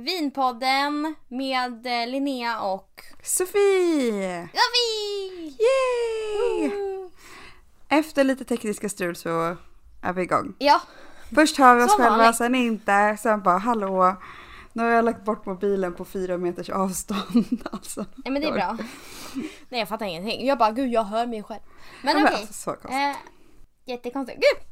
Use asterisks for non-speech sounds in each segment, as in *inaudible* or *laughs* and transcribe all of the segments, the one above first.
Vinpodden med eh, Linnea och Sofie! Lovi! Yay! Efter lite tekniska strul så är vi igång. Ja, Först hör vi oss Som själva, vanligt. sen inte, sen bara hallå. Nu har jag lagt bort mobilen på fyra meters avstånd. *laughs* Alltså. nej, men det är bra. Nej jag fattar ingenting. Jag bara gud jag hör mig själv. Men Ja, okej. alltså, så konstigt. Eh, jättekonstigt. Gud!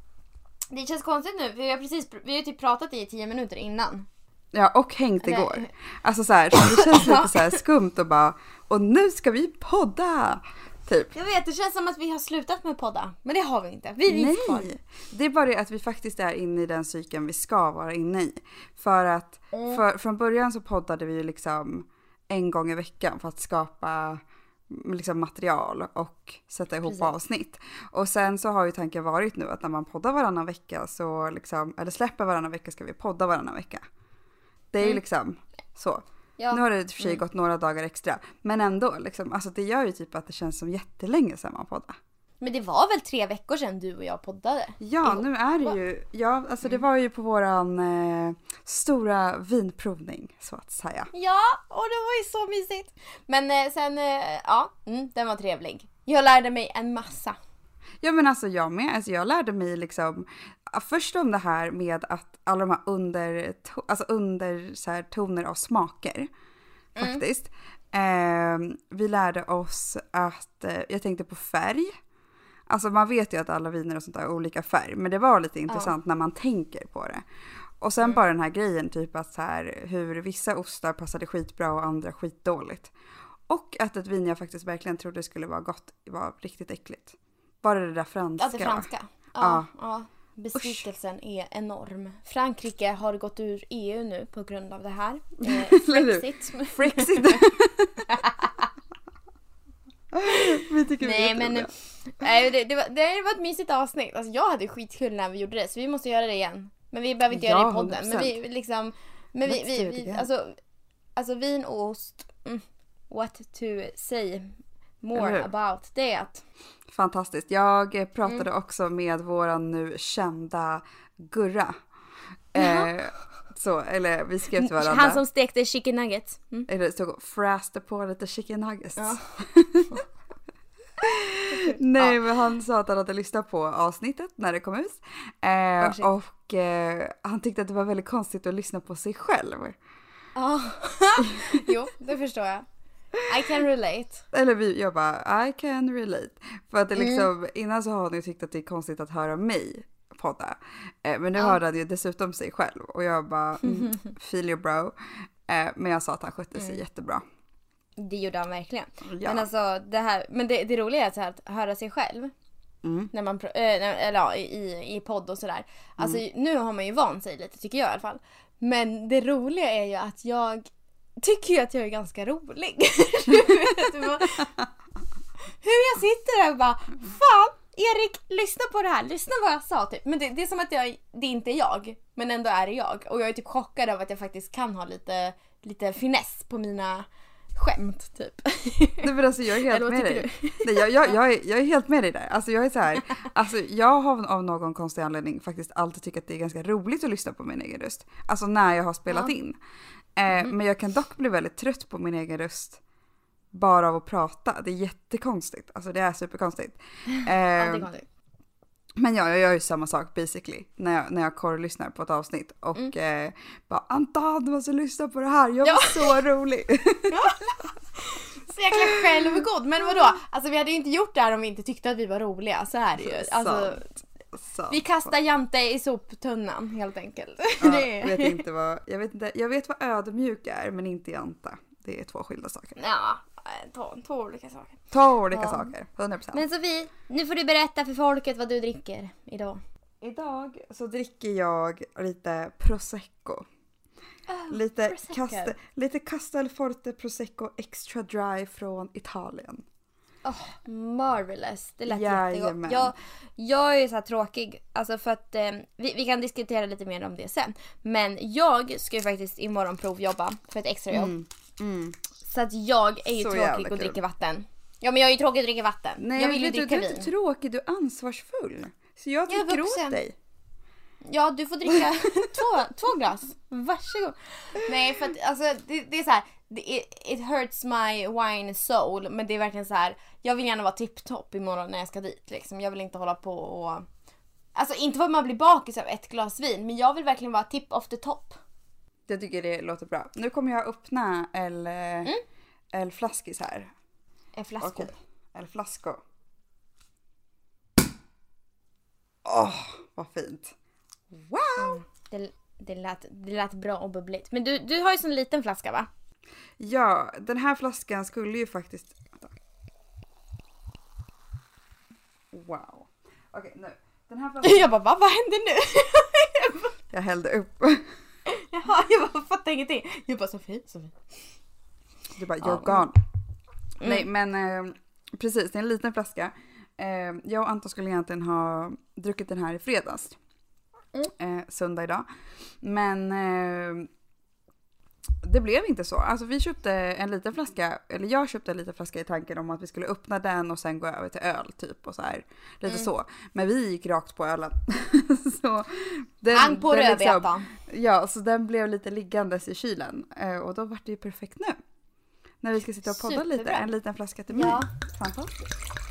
Det känns konstigt nu för vi har precis vi har typ pratat i tio minuter innan. Ja, och hängt Nej. igår. Alltså så här, så det känns lite så här skumt och bara, och nu ska vi podda! Typ. Jag vet det känns som att vi har slutat med podda. Men det har vi inte. Vi kvar. Nej, det är bara det att vi faktiskt är inne i den cykeln vi ska vara inne i. För att för, från början så poddade vi ju liksom en gång i veckan för att skapa mm, liksom material och sätta ihop Precis. avsnitt. Och sen så har ju tanken varit nu att när man poddar varannan vecka så liksom, eller släpper varannan vecka ska vi podda varannan vecka. Det är ju Mm. liksom så. Ja. Nu har det i och för sig Mm. gått några dagar extra. Men ändå, liksom, alltså det gör ju typ att det känns som jättelänge sedan man poddade. Men det var väl tre veckor sedan du och jag poddade? Ja, nu är det ju, ja alltså det var ju på våran eh, stora vinprovning så att säga. Ja, och det var ju så mysigt. Men eh, sen, eh, ja, mm, den var trevlig. Jag lärde mig en massa. Ja men alltså jag med, alltså jag lärde mig liksom först om det här med att alla de här under, alltså under så här, toner av smaker faktiskt. Eh, vi lärde oss att, eh, jag tänkte på färg. Alltså man vet ju att alla viner och sånt har olika färg, men det var lite intressant när man tänker på det. Och sen bara den här grejen, typ att så här, hur vissa ostar passade skitbra och andra skitdåligt. Och att ett vin jag faktiskt verkligen trodde skulle vara gott var riktigt äckligt. Var det det där franska? Ja, det franska. Ja, Ja. ja. Besvikelsen är enorm. Frankrike har gått ur EU nu på grund av det här. *laughs* Eh? Brexit. Frexit. *laughs* vi tycker vi Nej är men jätteroliga. nej, det, det, var, det var ett mysigt avsnitt. Alltså, jag hade skitkul när vi gjorde det så vi måste göra det igen. Men vi behöver inte göra det Ja, i podden. Men vi liksom, men vi, vi, vi alltså, alltså vin och ost. Mm, what to say more about det. Fantastiskt. Jag eh, pratade Mm. också med våran nu kända Gurra. Eh, så, eller vi skrev till varandra. Han som stekte chicken nuggets. Mm. Eller stod fräste på lite chicken nuggets. Ja. *laughs* *laughs* Nej men han sa att han hade lyssnat på avsnittet när det kom ut. Eh, Oh, och eh, han tyckte att det var väldigt konstigt att lyssna på sig själv. Ja. *laughs* jo, det förstår jag. I can relate. Eller vi, jag bara I can relate. För att det Mm. liksom, innan så har ju tyckt att det är konstigt att höra mig podda. Eh, men nu Ja. hörde han ju dessutom sig själv och jag bara mm, *laughs* feel you bro. Eh, men jag sa att han skötte sig Mm. jättebra. Det gjorde han verkligen. Ja. Men alltså det här, men det, det roliga är så här att höra sig själv. Mm. När man, när, eller ja, i, i podd och sådär. Alltså Mm. nu har man ju vant sig lite tycker jag i alla fall. Men det roliga är ju att jag tycker ju att jag är ganska rolig. *laughs* Hur jag sitter där och bara Fan Erik, lyssna på det här, lyssna vad jag sa typ. Men det, det är som att jag, det inte är jag, men ändå är det jag. Och jag är typ chockad över att jag faktiskt kan ha lite, lite finess på mina skämt typ. *laughs* Nej men alltså jag är helt med dig. *laughs* Nej, jag, jag, jag, är, jag är helt med dig där. Alltså jag är så här, alltså jag har av någon konstig anledning faktiskt alltid tyckt att det är ganska roligt att lyssna på min egen röst. Alltså när jag har spelat Ja. In. Eh, Men jag kan dock bli väldigt trött på min egen röst bara av att prata. Det är jättekonstigt. Alltså det är superkonstigt. Ja, *laughs* Eh, det är konstigt. men ja, jag gör ju samma sak basically när jag, när jag korrlyssnar på ett avsnitt och eh, bara Anton du måste lyssna på det här, jag var *laughs* Ja. så rolig. Så jäkla självgod. Men vadå? Alltså vi hade ju inte gjort det här om vi inte tyckte att vi var roliga. Så är det ju. Alltså, Sant. vi kastar Jante i soptunnan helt enkelt. Ja, *laughs* det vet inte vad, jag, vet inte, jag vet vad ödmjuk är men inte janta. Det är två skilda saker. Ja, två, två olika saker. Två olika Ja. saker, 100%. Men Sofie, nu får du berätta för folket vad du dricker idag. Idag så dricker jag lite prosecco. Lite, Ah, prosecco. Caste, lite Castelforte prosecco extra dry från Italien. Oh, marvelous. Det lät Jajamän. jättegott. Jag, jag är så tråkig, alltså för att eh, vi, vi kan diskutera lite mer om det sen. Men jag ska ju faktiskt imorgon provjobba för ett extrajobb. Mm. Mm. Så att jag är ju Så tråkig och dricker vatten. Ja men jag är ju tråkig och dricker vatten. Nej, jag vill ju vet du, dricka du är inte vin. tråkig, du är ansvarsfull. Så jag vuxen. åt dig. Ja, du får dricka *laughs* två, två glas. Varsågod. Nej, för att alltså det, det är så här. It, it hurts my wine soul. Men det är verkligen så här. Jag vill gärna vara tipptopp imorgon när jag ska dit. Liksom. Jag vill inte hålla på och... Alltså inte för att man blir bakis av ett glas vin. Men jag vill verkligen vara tipp of the top. Jag tycker det låter bra. Nu kommer jag öppna El, mm. El Flaskis här. En flaska. Okej. El Flasco. Åh, vad fint. Wow! Det, det, lät, det lät bra och bubbligt. Men du, du har ju sån liten flaska va? Ja, den här flaskan skulle ju faktiskt... Vänta. Wow. Okej, nu. Den här flaskan... *laughs* Jag bara va, vad händer nu? *laughs* Jag hällde upp. *laughs* Jaha, jag bara fattar ingenting. Jag bara Sofie, Sofie. Du bara, Ja, you're mm. gone. Nej, men eh, precis, det är en liten flaska. Eh, jag och Anton skulle egentligen ha druckit den här i fredags. Eh, söndag idag. Men eh, det blev inte så. Alltså vi köpte en liten flaska, eller jag köpte en liten flaska i tanken om att vi skulle öppna den och sen gå över till öl typ och så här. Lite så. Men vi gick rakt på ölen. *laughs* så den, på den rödbetan. Ja, så den blev lite liggandes i kylen. Eh, och då var det ju perfekt nu. När vi ska sitta och podda lite. Superbra. En liten flaska till mig. Ja. Fantastiskt.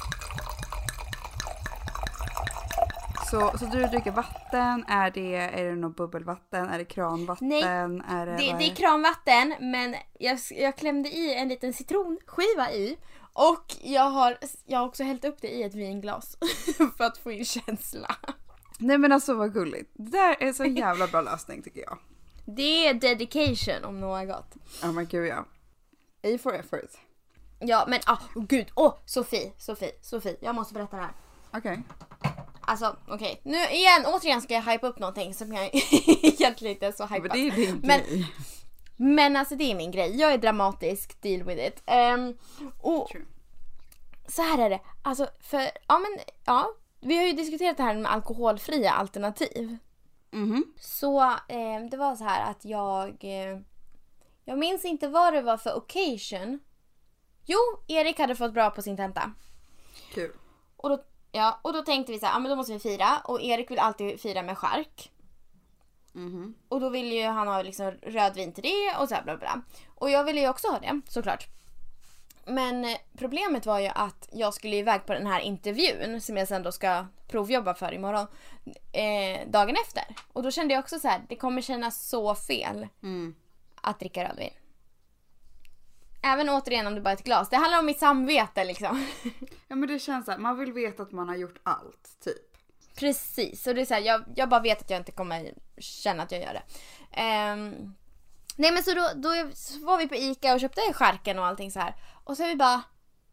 Så, så du dricker vatten, är det, är det något bubbelvatten, är det kranvatten? Nej, är det, Det, vad det är är kranvatten men jag, jag klämde i en liten citronskiva i. Och jag har, jag har också hällt upp det i ett vinglas. *laughs* för att få in känsla. Nej men alltså vad gulligt. Det där är så jävla bra lösning tycker jag. *laughs* Det är dedication om något. Ja men gud ja. A for effort. Ja men ah, oh, gud, åh oh, Sofie, Sofie, Sofie. Jag måste berätta det här. Okej. Alltså okej, nu igen, återigen ska jag hypa upp någonting som jag *laughs* egentligen inte är så hypad. Men det är din Men- grej. Men alltså det är min grej. Jag är dramatisk, deal with it. Ehm, och True. så här är det. Alltså för, ja men ja. Vi har ju diskuterat det här med alkoholfria alternativ. Mhm. Så eh, det var så här att jag... Eh, jag minns inte vad det var för occasion. Jo, Erik hade fått bra på sin tenta. Kul. Och då, ja, och då tänkte vi så här, ja men då måste vi fira. Och Erik vill alltid fira med chark. Mhm. Och då vill ju han ha liksom rödvin till det och så här bla bla. Och jag ville ju också ha det såklart. Men eh, problemet var ju att jag skulle iväg på den här intervjun som jag sen då ska provjobba för imorgon. Eh, dagen efter. Och då kände jag också så här, det kommer kännas så fel Mm. att dricka rödvin. Även återigen om det bara är ett glas. Det handlar om mitt samvete liksom. *laughs* Ja men det känns så här, man vill veta att man har gjort allt typ. Precis, och det är så här, jag, jag bara vet att jag inte kommer känna att jag gör det. Ehm, nej men så då, då var vi på ICA och köpte skärken och allting så här. Och så är vi bara,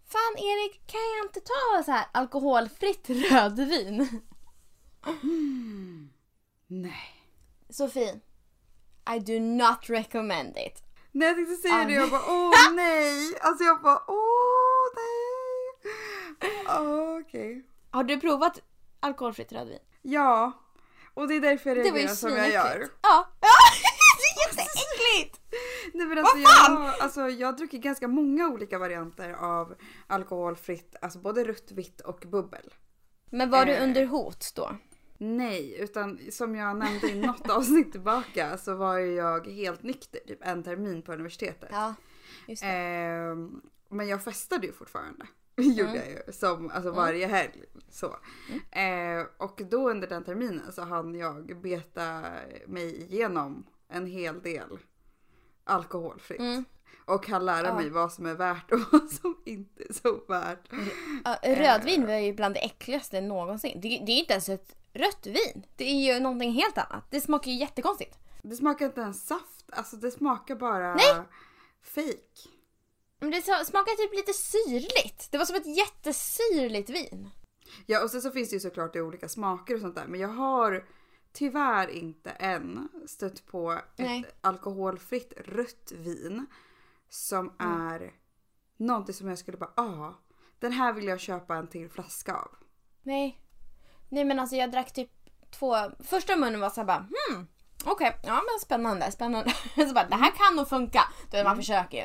fan Erik kan jag inte ta så här alkoholfritt rödvin? Nej. Sofie, I do not recommend it. Nej jag tänkte säga Ah, det, jag bara åh *laughs* nej. Alltså jag bara åh nej. Okej. Har du provat alkoholfritt rödvin? Ja. Och det är därför jag reagerar som jag gör. Ja. *laughs* det är jätteäckligt! *laughs* Nej men alltså Vad jag, fan? har- alltså jag dricker ganska många olika varianter av alkoholfritt, alltså både rött, vitt och bubbel. Men var du Eh. under hot då? Nej, utan som jag nämnde i något avsnitt tillbaka så var jag helt nykter typ en termin på universitetet. Ja, just det. Ehm, men jag festade ju fortfarande. *laughs* Gjorde Mm. jag ju. Som, alltså varje helg. Så. Ehm, och då under den terminen så hann jag beta mig igenom en hel del alkoholfritt. Mm. Och kan lära Ja. mig vad som är värt och *laughs* vad som inte är så värt. Ja, rödvin var ju bland det äckligaste någonsin. Det, det är inte ens ett rött vin. Det är ju någonting helt annat. Det smakar ju jättekonstigt. Det smakar inte ens saft, alltså det smakar bara Nej. fake. Men det smakar typ lite syrligt. Det var som ett jättesyrligt vin. Ja och sen så finns det ju såklart i olika smaker och sånt där men jag har tyvärr inte än stött på Nej. ett alkoholfritt rött vin som Mm. är någonting som jag skulle bara ah, den här vill jag köpa en till flaska av. Nej. Nej men alltså jag drack typ två. Första munnen var såhär bara hmm. Okej, ja men spännande, spännande. *laughs* Så bara, det här kan nog funka. Du vet, man försöker ju.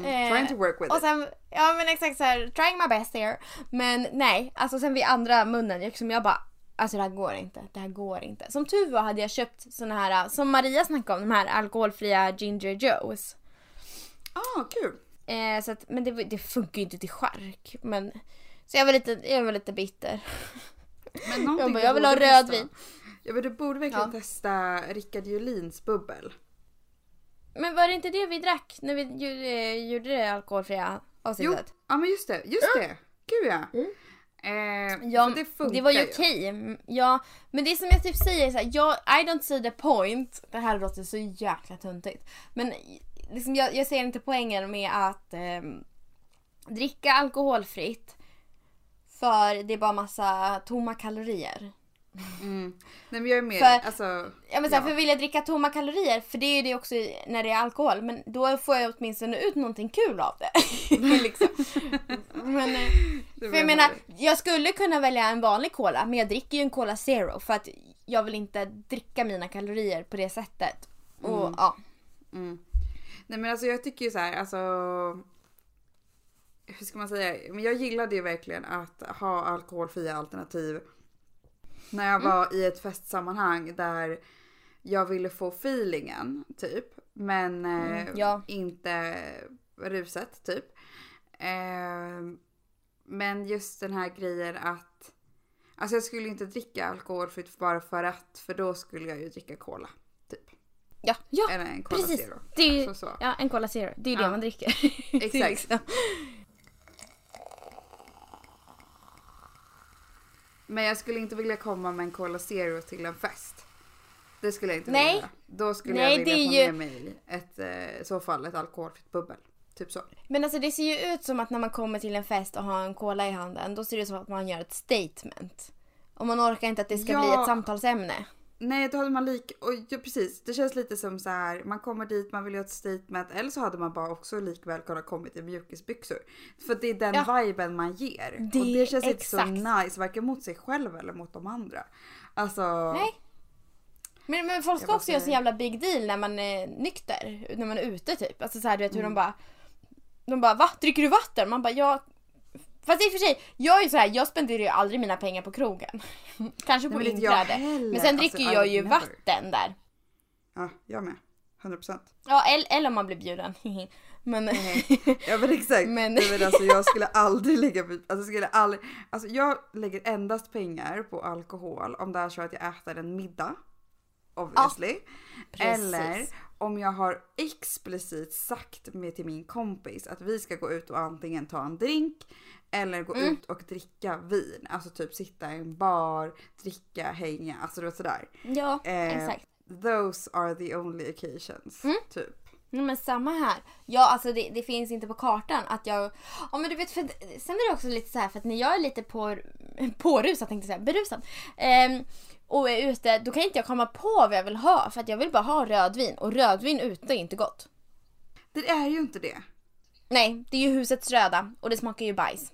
Mm. Trying to work with och it. sen, ja men exakt så här, trying my best here. Men nej, alltså sen vid andra munnen, liksom jag bara Alltså det här går inte, det här går inte. Som tur var hade jag köpt såna här, som Maria snackade om, de här alkoholfria Ginger Joes. Ah, kul. Eh, så att, men det, det funkar ju inte till chark. Men, så jag var lite, jag var lite bitter. *laughs* Men Jag bara, jag vill ha rödvin. Ja men du borde verkligen Ja. testa Rickard Julins bubbel. Men var det inte det vi drack när vi gjorde, gjorde det alkoholfria Jo, avsnittet? ja men just det, just det. Gud ja. Eh, Ja, det funkar var ju okej. Mm, Ja, men det som jag typ säger är så här, jag, I don't see the point. Det här låter så jäkla töntigt. Men liksom, jag, jag ser inte poängen med att ehm, dricka alkoholfritt. För det är bara massa tomma kalorier. Mm. Nej men jag är med, För- alltså. Ja, men så här, Ja. För vill jag dricka tomma kalorier, för det är ju det också när det är alkohol, men då får jag åtminstone ut någonting kul av det. *laughs* liksom. men, eh, det för jag menar, jag skulle kunna välja en vanlig cola, men jag dricker ju en Cola Zero för att jag vill inte dricka mina kalorier på det sättet. Och Mm. ja. Mm. Nej men alltså jag tycker ju så här, alltså. Hur ska man säga? Men jag gillade ju verkligen att ha alkoholfria alternativ. När jag Mm. var i ett festsammanhang där jag ville få feelingen typ. Men eh, Mm, ja. inte ruset typ. Eh, men just den här grejen att Alltså jag skulle inte dricka alkoholfritt bara för att för då skulle jag ju dricka cola. Typ. Ja, ja Eller en cola precis. zero. Det är Alltså så. ja, en Cola Zero. Det är ju det Ja. man dricker. *laughs* Det Exakt. Men jag skulle inte vilja komma med en Cola Zero till en fest. Det skulle jag inte Nej. vilja. Då skulle Nej, jag vilja det är få ju- med mig ett, eh, i så fall ett alkoholfritt bubbel. Typ så. Men alltså det ser ju ut som att när man kommer till en fest och har en cola i handen, då ser det ut som att man gör ett statement. Och man orkar inte att det ska Ja. bli ett samtalsämne. Nej, då hade man lik... Och, ja, precis. Det känns lite som så här. Man kommer dit, man vill göra ett statement. Eller så hade man bara också likväl kunnat kommit i mjukisbyxor. För det är den Ja. viben man ger. Det och det känns inte så exakt. nice. Varken mot sig själv eller mot de andra. Alltså. Nej. Men, men folk ska också göra så jävla big deal när man är nykter. När man är ute typ. Alltså så här, du vet hur Mm. de bara... De bara va? Dricker du vatten? Man bara ja. Fast i och för sig, jag är ju så här, jag spenderar ju aldrig mina pengar på krogen. *laughs* Kanske på inträde. Men sen Alltså, dricker I jag ju never. vatten där. Ja, jag med. 100%. Ja, eller, eller om man blir bjuden. *laughs* men... Ja men exakt. *laughs* Men- men alltså, jag skulle aldrig lägga, alltså, skulle aldrig, alltså jag lägger endast pengar på alkohol om det är så att jag äter en middag. Obviously. precis. Eller om jag har explicit sagt med till min kompis att vi ska gå ut och antingen ta en drink eller gå Mm. ut och dricka vin. Alltså typ sitta i en bar, dricka, hänga, alltså du vet sådär. Ja, Eh, exakt. Those are the only occasions. Mm. Typ. Nej men samma här. Ja alltså det, det finns inte på kartan att jag... Ja men du vet för sen är det också lite så här för att när jag är lite på, pårusad tänkte jag säga, berusad. ehm, och är ute då kan inte jag komma på vad jag vill ha för att jag vill bara ha rödvin och rödvin ute är inte gott. Det är ju inte det. Nej, det är ju husets röda och det smakar ju bajs.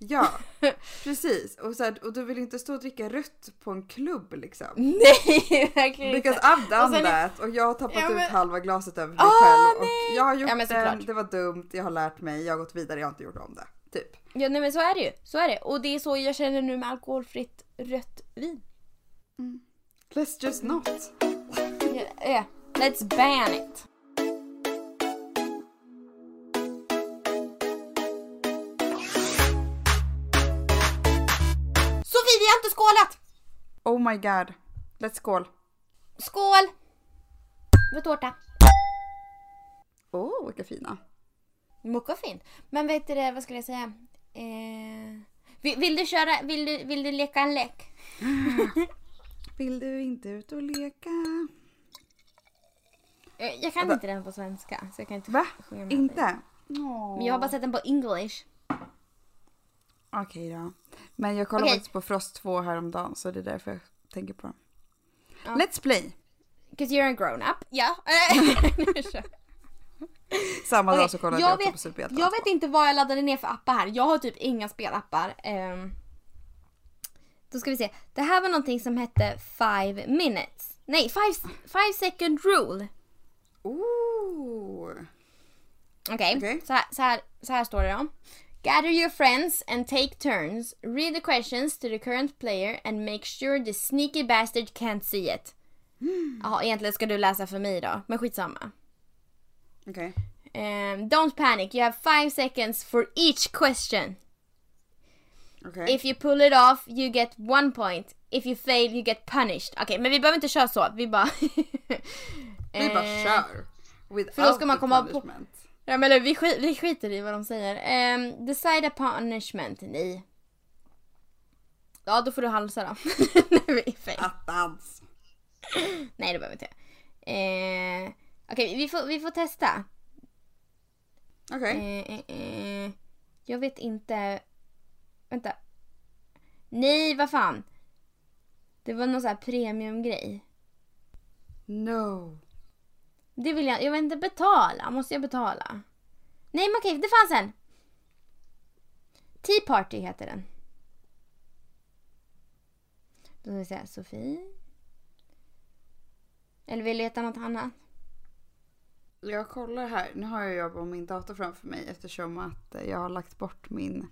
Ja, *laughs* precis. Och, så här, och du vill inte stå och dricka rött på en klubb liksom. Nej, verkligen Because inte. I've done Och sen- that och jag har tappat Ja, men- ut halva glaset över mig Ah, själv. Och nej! jag har gjort Ja, men såklart. det var dumt, jag har lärt mig, jag har gått vidare, jag har inte gjort om det. Typ. Ja nej men så är det ju. Så är det. Och det är så jag känner nu med alkoholfritt rött vin. Let's just not. Ja, ja. Let's ban it. Sofie, vi har inte skålat! Oh my god. Let's skål. Skål! Med tårta. Åh, oh, vilka fina. Mucka fin. Men vet du det, vad skulle jag säga? Eh, vill, vill du köra, vill du, vill du leka en lek? *laughs* Vill du inte ut och leka? Jag kan Vänta. inte den på svenska. Så jag kan inte Va? sjunga med dig. Inte? Men jag har bara sett den på english. Okej då. Men jag kollade Okej. faktiskt på Frost 2 häromdagen så det är därför jag tänker på den. Ja. Let's play. Cause you're a grown up. Ja. Kör. *laughs* Samma dag så kollade jag jag, också vet- på Super Jag vet inte vad jag laddade ner för appar här. Jag har typ inga spelappar. Ehm, då ska vi se. Det här var någonting som hette 5 minutes. Nej, 5 second rule. Ooh. Okej, så, här, så, här, så här står det då. Gather your friends and take turns. Read the questions to the current player and make sure the sneaky bastard can't see it. Ja, egentligen ska du läsa för mig då, men skitsamma. Okej. Um, don't panic, you have five seconds for each question. Okej. If you pull it off you get one point. If you fail you get punished. Okej, men vi behöver inte köra så. Vi bara... *laughs* Vi bara Eh, kör. Without för då ska man komma på-. Ja men vi, skit, vi skiter i vad de säger. Um, decide a punishment. Nej. Ja då får du halsa då. *laughs* Attans. Nej det behöver vi inte. Eh, Okej vi, får, vi får testa. Okej. Eh, eh, eh. Jag vet inte. Vänta. Nej vad fan. Det var någon sån här premiumgrej. No. Det vill jag, jag vill inte betala. Måste jag betala? Nej men okej, det fanns en. Tea Party heter den. Då ska vi säga Sofie. Eller vill du leta något annat? Jag kollar här. Nu har jag på min dator framför mig eftersom att jag har lagt bort min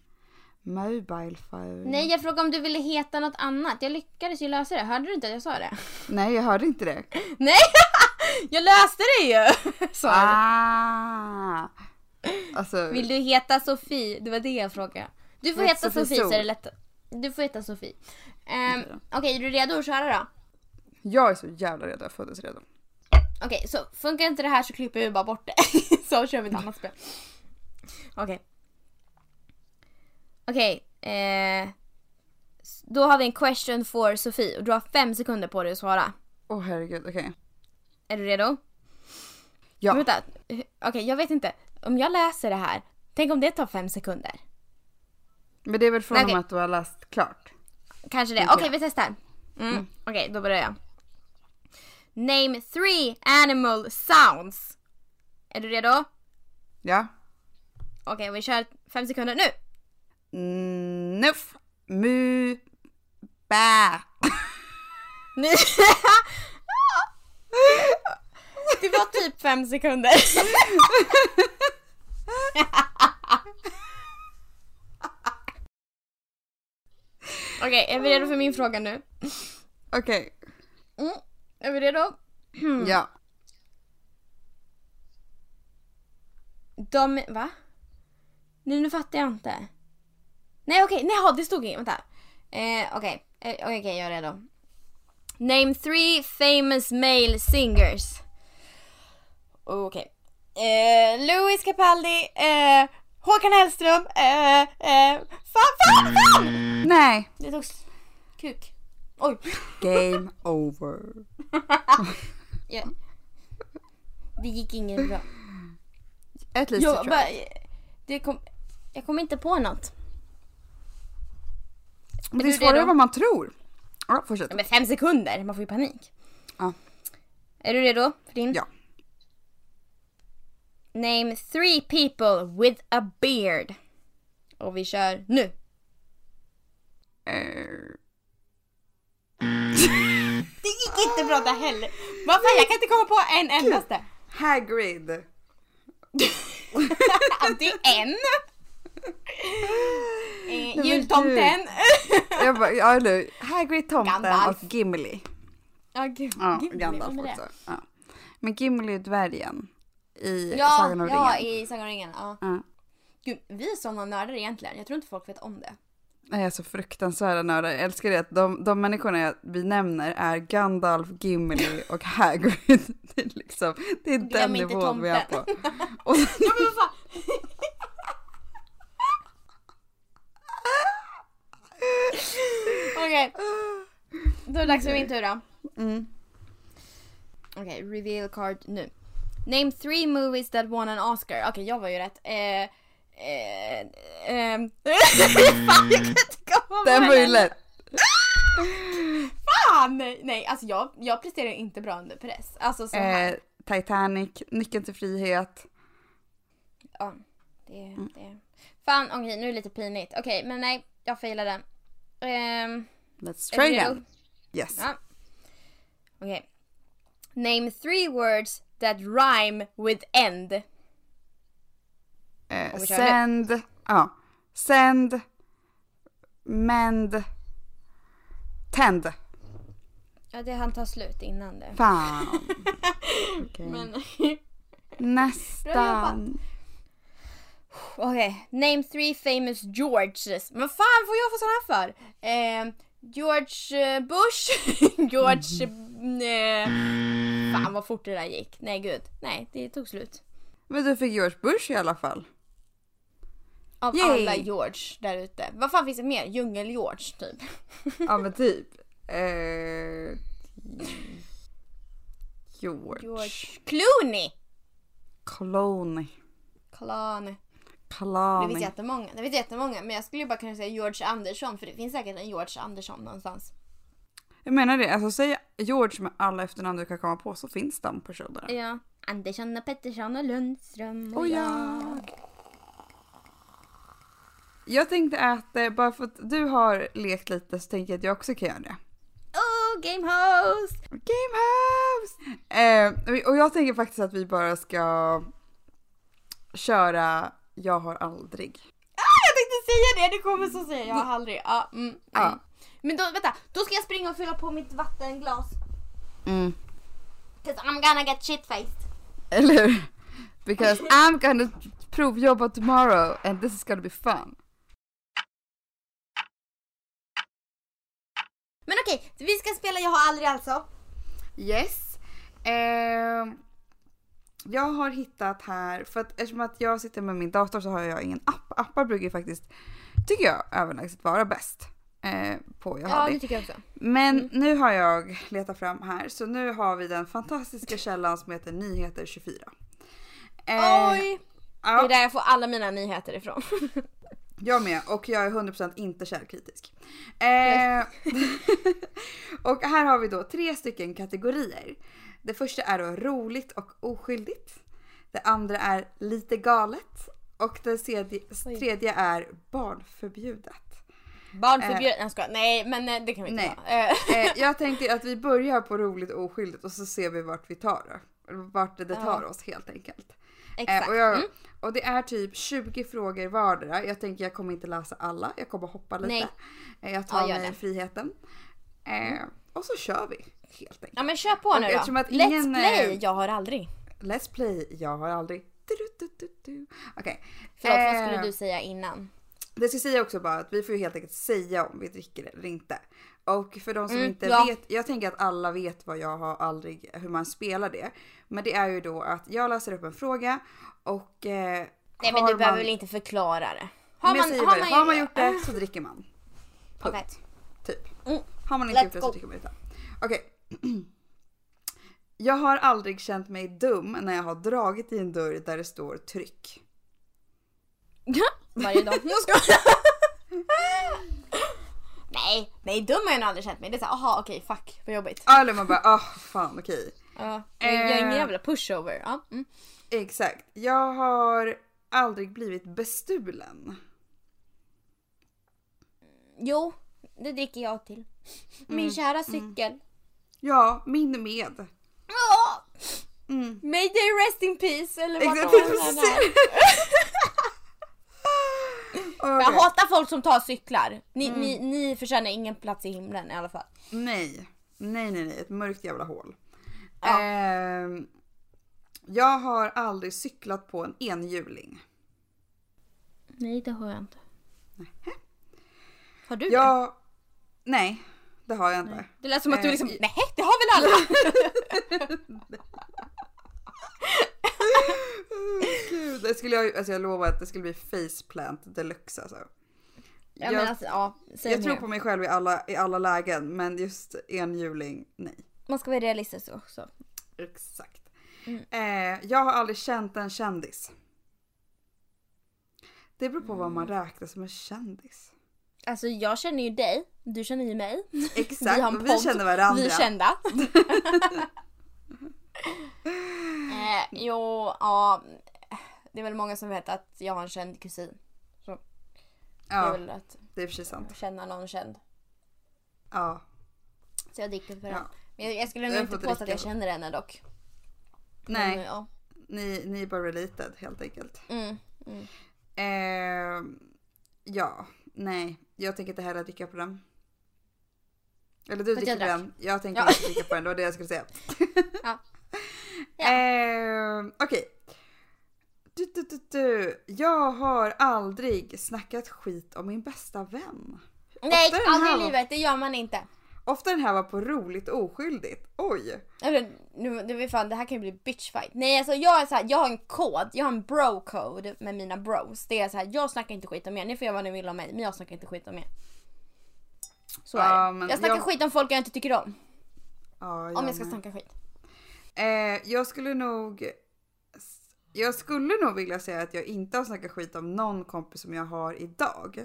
mobile phone. Nej, jag frågade om du ville heta något annat. Jag lyckades ju lösa det. Hörde du inte att jag sa det? Nej, jag hörde inte det. *laughs* Nej! *laughs* jag löste det ju! *laughs* Jag. Ah. Alltså, Vill du heta Sofie? Det var det jag frågade. Du får heta Sofie Sofie så är det lätt. Du får heta Sofie. Ehm, Okej Okej, är du redo att köra då? jag är så jävla redo. Jag föddes redo. Okej, så funkar inte det här så klipper vi bara bort det. så kör vi ett annat spel. Okej. Okej. eh, s- då har vi en question for Sofie och du har fem sekunder på dig att svara. Åh herregud, okej. Är du redo? Ja. Vänta. eh, Okej, jag vet inte. Om jag läser det här. Tänk om det tar fem sekunder. Men det är väl från okej. att du har läst klart? Kanske det. Okej, jag. vi testar. Mm. Okej, då börjar jag. Name three animal sounds. Är du redo? Ja. Okej, vi kör fem sekunder nu. Nuff. Mu. Bä. *laughs* Det var typ fem sekunder. *laughs* Okej, är vi redo för min fråga nu? Okej. Mm. Är vi redo? *clears throat* Ja. De, va? Nu, nu fattar jag inte. Nej okej, nej ja, det stod inget, vänta. Eh, okej, eh, okej jag är redo. Name three famous male singers. Okej. Eh, Louis Capaldi, eh, Håkan Hellström, eh, eh, fan, fan, fan! Nej. Det tog kuk. Oj. Game *laughs* over. Ja. Det gick ingen bra. At least Jag, bara, det kom, jag kom inte på något. Men det är svårare än vad man tror. Ja, fortsätt. Men fem sekunder, man får ju panik. Ja. Är du redo för din? Ja. Name three people with a beard. Och vi kör nu. Eh, Det gick inte bra där heller. Vad fan, jag kan inte komma på en endaste. Hagrid. *laughs* Det är en. *laughs* Eh, jultomten. Jag bara, ja eller? Hagrid, tomten Gandalf. och Gimli. Ja, gud. Ja, Gud, Gandalf också. Ja. Men Gimli är dvärgen i Ja, Sagan om ja ringen. i Sagan om ringen. Ja. Ja. Gud, vi är såna nördar egentligen. Jag tror inte folk vet om det. Jag är så fruktansvärda nördar. Jag älskar det att de, de människorna vi nämner är Gandalf, Gimli och Hagrid. *laughs* Det är, liksom, det är den Glöm nivån vi är på. Och, *laughs* Ja, men vad fan. Okej, då är det dags för min tur då. mm. Okej, reveal card nu. Name three movies that won an Oscar. Okej, jag var ju rätt. Eh, eh, ehm. *laughs* Fan, jag kan inte komma på Den var ju lätt. *laughs* Fan! Nej, alltså jag, jag presterar inte bra under press. Alltså så här. Eh, Titanic, Nyckeln till frihet. Ja, det, det. Fan, okej nu är det lite pinigt. Okej, men nej, jag failade. Um, Let's try again. Yes. Ja. Okej. Name three words that rhyme with end. Eh, send, ja. Sänd. Mänd. Tänd. Ja, det han tar slut innan det. Fan. *laughs* Okej. Men Nästan. Okej, name three famous Georges. Men vad fan får jag få såna här för? Eh, George eh, Bush, *laughs* George... Eh, fan vad fort det där gick. Nej gud, nej det tog slut. Men du fick George Bush i alla fall. Av Yay. alla George där ute. Vad fan finns det mer? Djungel-George typ. Ja men *laughs* typ. Eh, George. George Clooney! Clooney. Clooney. Det Clooney. finns jättemånga. Det finns jättemånga. Men jag skulle ju bara kunna säga George Andersson för det finns säkert en George Andersson någonstans. Jag menar det, alltså säg George med alla efternamn du kan komma på så finns de personerna. Ja. Andersson och Pettersson och Lundström och, Och jag. Jag tänkte att eh, bara för att du har lekt lite så tänker jag att jag också kan göra det. Oh, game host! Gamehouse! Eh, och jag tänker faktiskt att vi bara ska köra Jag har aldrig. Ah, jag tänkte säga det, det kommer så säga jag aldrig. Ja, mm, mm. Ja. Men då, vänta, då ska jag springa och fylla på mitt vattenglas. Mm. Cause I'm gonna get shit-faced. Eller hur? Because I'm gonna provjobba tomorrow and this is gonna be fun. Men okej, vi ska spela Jag har aldrig alltså. Yes. Ehm, jag har hittat här, för att eftersom att jag sitter med min dator så har jag ingen app. Appar brukar ju faktiskt, tycker jag, överlägset vara bäst. Eh, på jag Ja, det. det tycker jag också. Men nu har jag letat fram här, så nu har vi den fantastiska källan som heter Nyheter 24. Eh, Oj! Det ja, är där jag får alla mina nyheter ifrån. *laughs* jag med och jag är 100% inte källkritisk. Eh, *laughs* och här har vi då tre stycken kategorier. Det första är då roligt och oskyldigt. Det andra är lite galet. Och det tredje, är barnförbjudet. Barn förbjudet, jag. Nej men eh, det kan vi inte Nej. Eh, Eh, *laughs* jag tänkte att vi börjar på roligt och oskyldigt och så ser vi vart vi tar det. Vart det tar oss helt enkelt. Exakt. Eh, och, jag, Mm. och det är typ 20 frågor vardera. Jag tänker jag kommer inte läsa alla. Jag kommer hoppa lite. Nej. Eh, jag tar Ja, mig det. friheten. Eh, och så kör vi helt enkelt. Ja men kör på Och nu då. att Let's ingen, play, eh, jag har aldrig. Let's play, jag har aldrig... Du-du-du-du-du. Okej. Förlåt, vad Eh, skulle du säga innan? Det ska säga också bara att vi får ju helt enkelt säga om vi dricker eller inte. Och för de som Mm, inte ja. vet, jag tänker att alla vet vad jag har aldrig, hur man spelar det. Men det är ju då att jag läser upp en fråga och... Eh, Nej men du behöver man- väl inte förklara det? Har man, har, man, har man gjort det så dricker man. Punkt. Typ. Mm. Har man inte Let's gjort det så dricker man inte. Okej. *clears throat* Jag har aldrig känt mig dum när jag har dragit i en dörr där det står tryck. Varje dag. *laughs* Jag skojar. *laughs* Nej, nej dum har jag nog aldrig känt mig. Det är såhär, aha okej fuck vad jobbigt. Eller man bara, ah fan okej. Ja, jag är ingen Eh. jävla pushover. Ja. Mm. Exakt. Jag har aldrig blivit bestulen. Jo, det dricker jag till. Min Mm, kära cykel. Ja, min med. Ja! Mm. May they rest in peace eller vad Exakt, är. *laughs* Jag hatar folk som tar cyklar. Ni, Mm. ni, ni förtjänar ingen plats i himlen i alla fall. Nej. Nej, nej, nej. Ett mörkt jävla hål. Ja. Ehm, jag har aldrig cyklat på en enhjuling. Nej det har jag inte. Har du det? Jag... Nej, det har jag inte. Det lät som att du Eh, liksom, nej det har väl alla? *laughs* Gud, det skulle jag, alltså jag lovar att det skulle bli faceplant deluxe alltså. Ja, jag alltså, ja, jag tror på mig själv i alla, i alla lägen men just enhjuling, nej. Man ska vara realistisk också. Exakt. Mm. Eh, jag har aldrig känt en kändis. Det beror på vad Mm. man räknar som en kändis. Alltså jag känner ju dig, du känner ju mig. Exakt, Vi har en och vi känner varandra. Vi är kända. *laughs* eh, jo, ja. Det är väl många som vet att jag har en känd kusin. Det är ja, väl att det är sig sant. känna någon känd. Ja. Så jag dricker för Ja. den. Men jag, jag skulle nog inte påstå att jag känner henne dock. Nej, Men, ja. ni, ni är bara related helt enkelt. Mm, mm. Eh, Ja, nej. Jag tänker inte heller dricka på den. Eller du dricker på den. Jag tänker Ja. inte dricka på den. Det var det jag skulle säga. *laughs* Ja. *laughs* Ja. Eh, Okej. Du, du, du, du. Jag har aldrig snackat skit om min bästa vän. Nej, aldrig i livet. Det gör man inte. Ofta den här var på roligt oskyldigt. Oj. Eller, nu, är fan, det här kan ju bli bitchfight. Nej alltså jag är så här, jag har en kod, jag har en bro-code med mina bros. Det är så här, jag snackar inte skit om er, ni får göra vad ni vill om mig men jag snackar inte skit om er. Så är Ja, det. men Jag snackar jag- skit om folk jag inte tycker om. Ja, Om jag ska med. snacka skit. Eh, jag skulle nog... Jag skulle nog vilja säga att jag inte har snackat skit om någon kompis som jag har idag.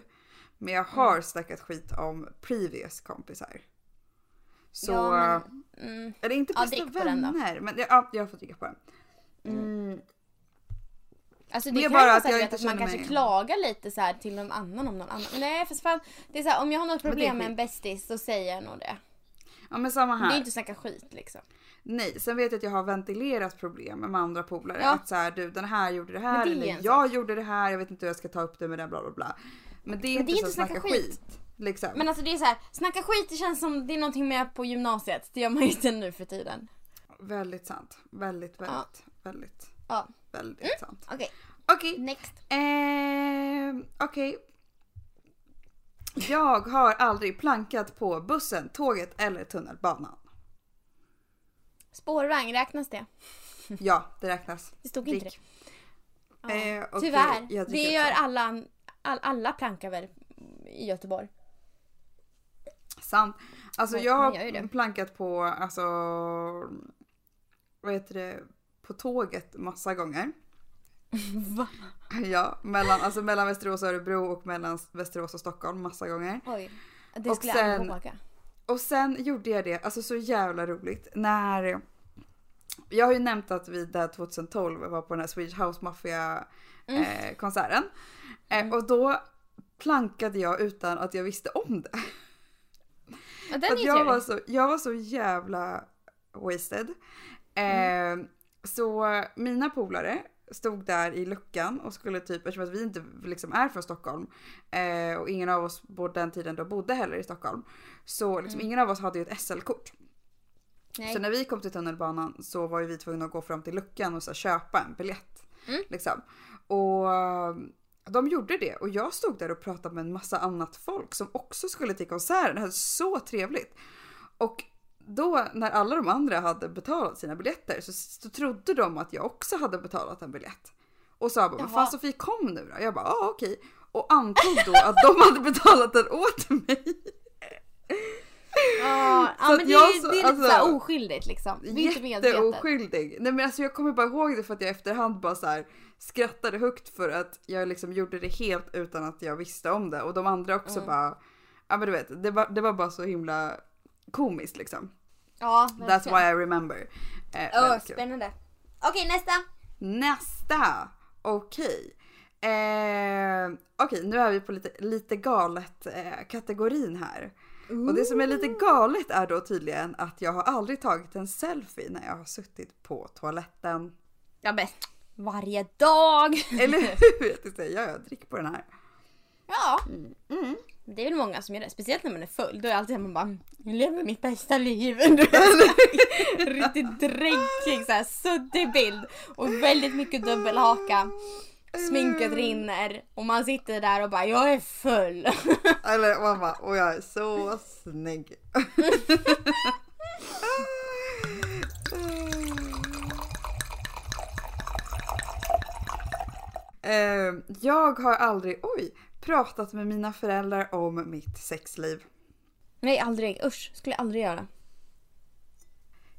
Men jag har Mm. snackat skit om previous kompisar. Så... Ja, men, mm, Eller inte Ja, bästa då. vänner. Men ja, jag får dricka på den. Mm. alltså Det det, är kan bara att här, jag inte att man kanske mig- klagar lite så här till någon annan om någon annan. Nej för fan, det är så här, om jag har något problem med en bästis så säger jag nog det. Ja men samma Det är här. inte att snacka skit liksom. Nej, sen vet jag att jag har ventilerat problem med andra polare. Ja. Att så här, du den här gjorde det här, det eller jag gjorde det här, jag vet inte hur jag ska ta upp det med den bla bla bla. Men det är Men inte det är så inte snacka snacka skit. skit. Liksom. Men alltså det är så här, snacka skit det känns som det är någonting med på gymnasiet. Det gör man ju inte nu för tiden. Väldigt sant. Väldigt, väldigt, väldigt, Ja, väldigt sant. okej. Okej, Next. ehm, okej. Jag har aldrig plankat på bussen, tåget eller tunnelbanan. Spårvagn, räknas det? Ja, det räknas. Det stod inte Drick. det. Ja. Eh, okej, Tyvärr. Det gör alla, all, alla plankar väl i Göteborg. Sant. Alltså jag jag har plankat på, alltså, vad heter det, på tåget massa gånger. *laughs* Va? Ja, mellan, alltså mellan Västerås och Örebro och mellan Västerås och Stockholm massa gånger. Oj. Det Och skulle jag aldrig sen- våga. Och sen gjorde jag det, alltså så jävla roligt, när jag har ju nämnt att vi där 2012 var på den här Swedish House Mafia Mm. eh, konserten. Eh, och då plankade jag utan att jag visste om det. Den är jag, var så, jag var så jävla wasted. Mm. Eh, så mina polare stod där i luckan och skulle typ, eftersom att vi inte liksom är från Stockholm eh, och ingen av oss på den tiden då bodde heller i Stockholm. Så liksom ingen av oss hade ju ett SL-kort. Nej. Så när vi kom till tunnelbanan så var ju vi tvungna att gå fram till luckan och så här, köpa en biljett. Mm. Liksom. Och de gjorde det och jag stod där och pratade med en massa annat folk som också skulle till konserten. Det hade så trevligt. Och då när alla de andra hade betalat sina biljetter så, så trodde de att jag också hade betalat en biljett. Och sa bara, vad fan Sofie kom nu då? Jag bara, ja okej. Och antog då att de hade betalat den åt mig. Ja, *laughs* men det, jag är- det är lite alltså, såhär oskyldigt liksom. Är inte. Jätteoskyldig. Nej men alltså jag kommer bara ihåg det för att jag efterhand bara så här skrattade högt för att jag liksom gjorde det helt utan att jag visste om det. Och de andra också Mm. bara, ja men du vet, det var, det var bara så himla komiskt liksom. Ja, That's why I remember. Eh, kul. spännande. Okej, nästa. Nästa! Okej. Eh, Okej, nu är vi på lite, lite galet eh, kategorin här. Och det som är lite galet är då tydligen att jag har aldrig tagit en selfie när jag har suttit på toaletten. Ja, men varje dag. Eller *laughs* hur? Jag tänkte, ja, jag dricker på den här. Ja, Mm. det är väl många som gör det. Speciellt när man är full. Då är alltid man bara, jag lever mitt bästa liv. *laughs* Riktigt dränkig, suddig bild. Och väldigt mycket dubbelhaka. Sminket rinner och man sitter där och bara, jag är full. *laughs* Eller mamma, och jag är så snygg. *laughs* Eh, jag har aldrig, oj, pratat med mina föräldrar om mitt sexliv. Nej, aldrig. Usch, skulle jag aldrig göra.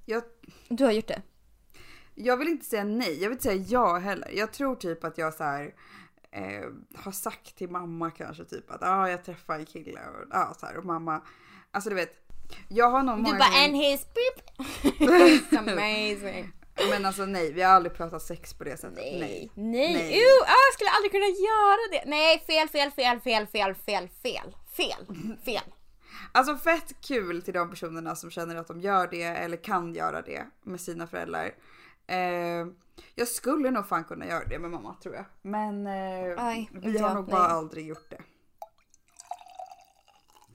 Jag, Du har gjort det. Jag vill inte säga nej, jag vill inte säga ja heller. Jag tror typ att jag så här, eh, har sagt till mamma kanske typ att ah, jag träffade en kille och, ah, så här, och mamma, alltså du vet. Jag har nog Du många bara, gånger- and his beep. It's *laughs* *laughs* amazing. Men alltså nej, vi har aldrig pratat sex på det sättet. Nej. Nej. Nej. Nej. Ah, jag skulle aldrig kunna göra det. Nej, fel, fel, fel, fel, fel, fel, fel, fel, *laughs* fel. Alltså fett kul till de personerna som känner att de gör det eller kan göra det med sina föräldrar. Eh, jag skulle nog fan kunna göra det med mamma tror jag. Men eh, Aj, vi har nog bara aldrig gjort det.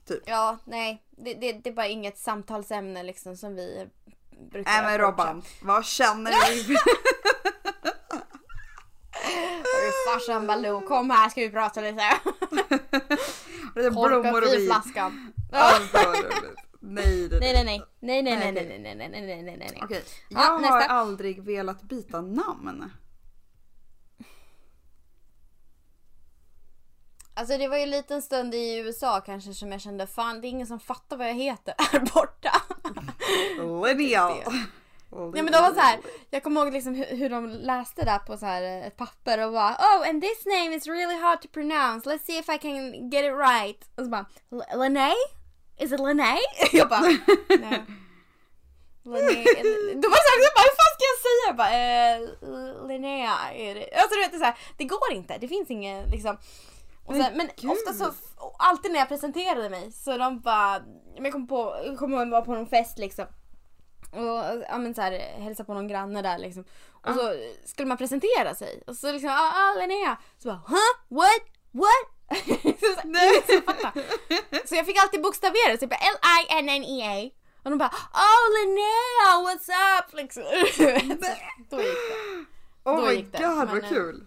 Typ. Ja, nej. Det, det, det är bara inget samtalsämne liksom som vi brukar Nej men. Robban, vad känner du? *laughs* Farsan Baloo, kom här ska vi prata lite. *laughs* Korka *laughs* blommor och vin. flaskan. Nej, det Nej nej nej. Nej nej nej Nej, nej nej nej nej nej nej nej. Okej, Ja, jag har nästa. aldrig velat byta namn. Alltså det var ju en liten stund i USA kanske som jag kände fan det är ingen som fattar vad jag heter *laughs* här borta. Linnea. Ja men de var så här, jag kommer ihåg liksom hur, de läste där på så här ett papper och bara Oh and this name is really hard to pronounce, let's see if I can get it right. Och så bara "L- Linné? Is it Linné? *laughs* Jag bara nej. Linné. De var såhär, jag bara, hur fan ska jag säga? Jag bara, eh, Linnea är det. Alltså du vet det så här, det går inte, det finns ingen liksom. Och Men sen, men ofta så, alltid när jag presenterade mig så de bara, jag kom på, jag ihåg jag var på någon fest liksom. Och ja, men så här, hälsa på någon granne där liksom. Och så skulle man presentera sig. Och så liksom, ah, ah Linnea. Så bara, huh? What? What? *laughs* så, Nej. Så, jag fick alltid bokstavera, bara L-I-N-N-E-A. Och de bara, oh Linnea, what's up? Liksom. *laughs* Då gick det. Oh Då my gick det, god men, vad eh, kul.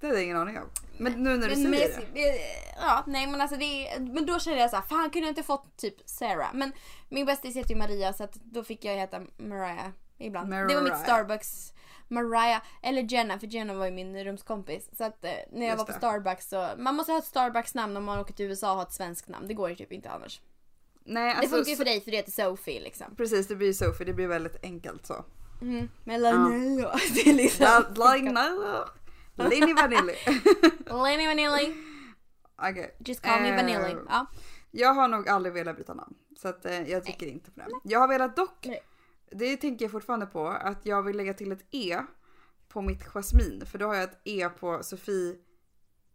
Det hade jag ingen aning om. Men nu när du Men, säger med, det. ja, nej men alltså det Men då kände jag så här, fan kunde jag inte fått typ Sarah? Men min bästis heter ju Maria så att då fick jag heta Mariah ibland. Det var mitt Mariah. Starbucks Mariah, eller Jenna, för Jenna var ju min rumskompis. Så att eh, när jag Just var på det. Starbucks så, man måste ha ett Starbucks namn om man åker till USA och har ett svenskt namn. Det går ju typ inte annars. Nej det alltså, funkar ju för dig för du heter Sophie liksom. precis det blir ju Sophie, det blir väldigt enkelt så. Mm. Men Linnea, det är liksom... Linnea. Linny Vanilli. *laughs* Lenny Vanilli, Okej. just call me Eh, Vanilli. Ja. Jag har nog aldrig velat byta namn. Så att eh, jag tycker inte på det. Jag har velat dock, Nej. Det tänker jag fortfarande på, att jag vill lägga till ett E på mitt Jasmin. För då har jag ett E på Sofie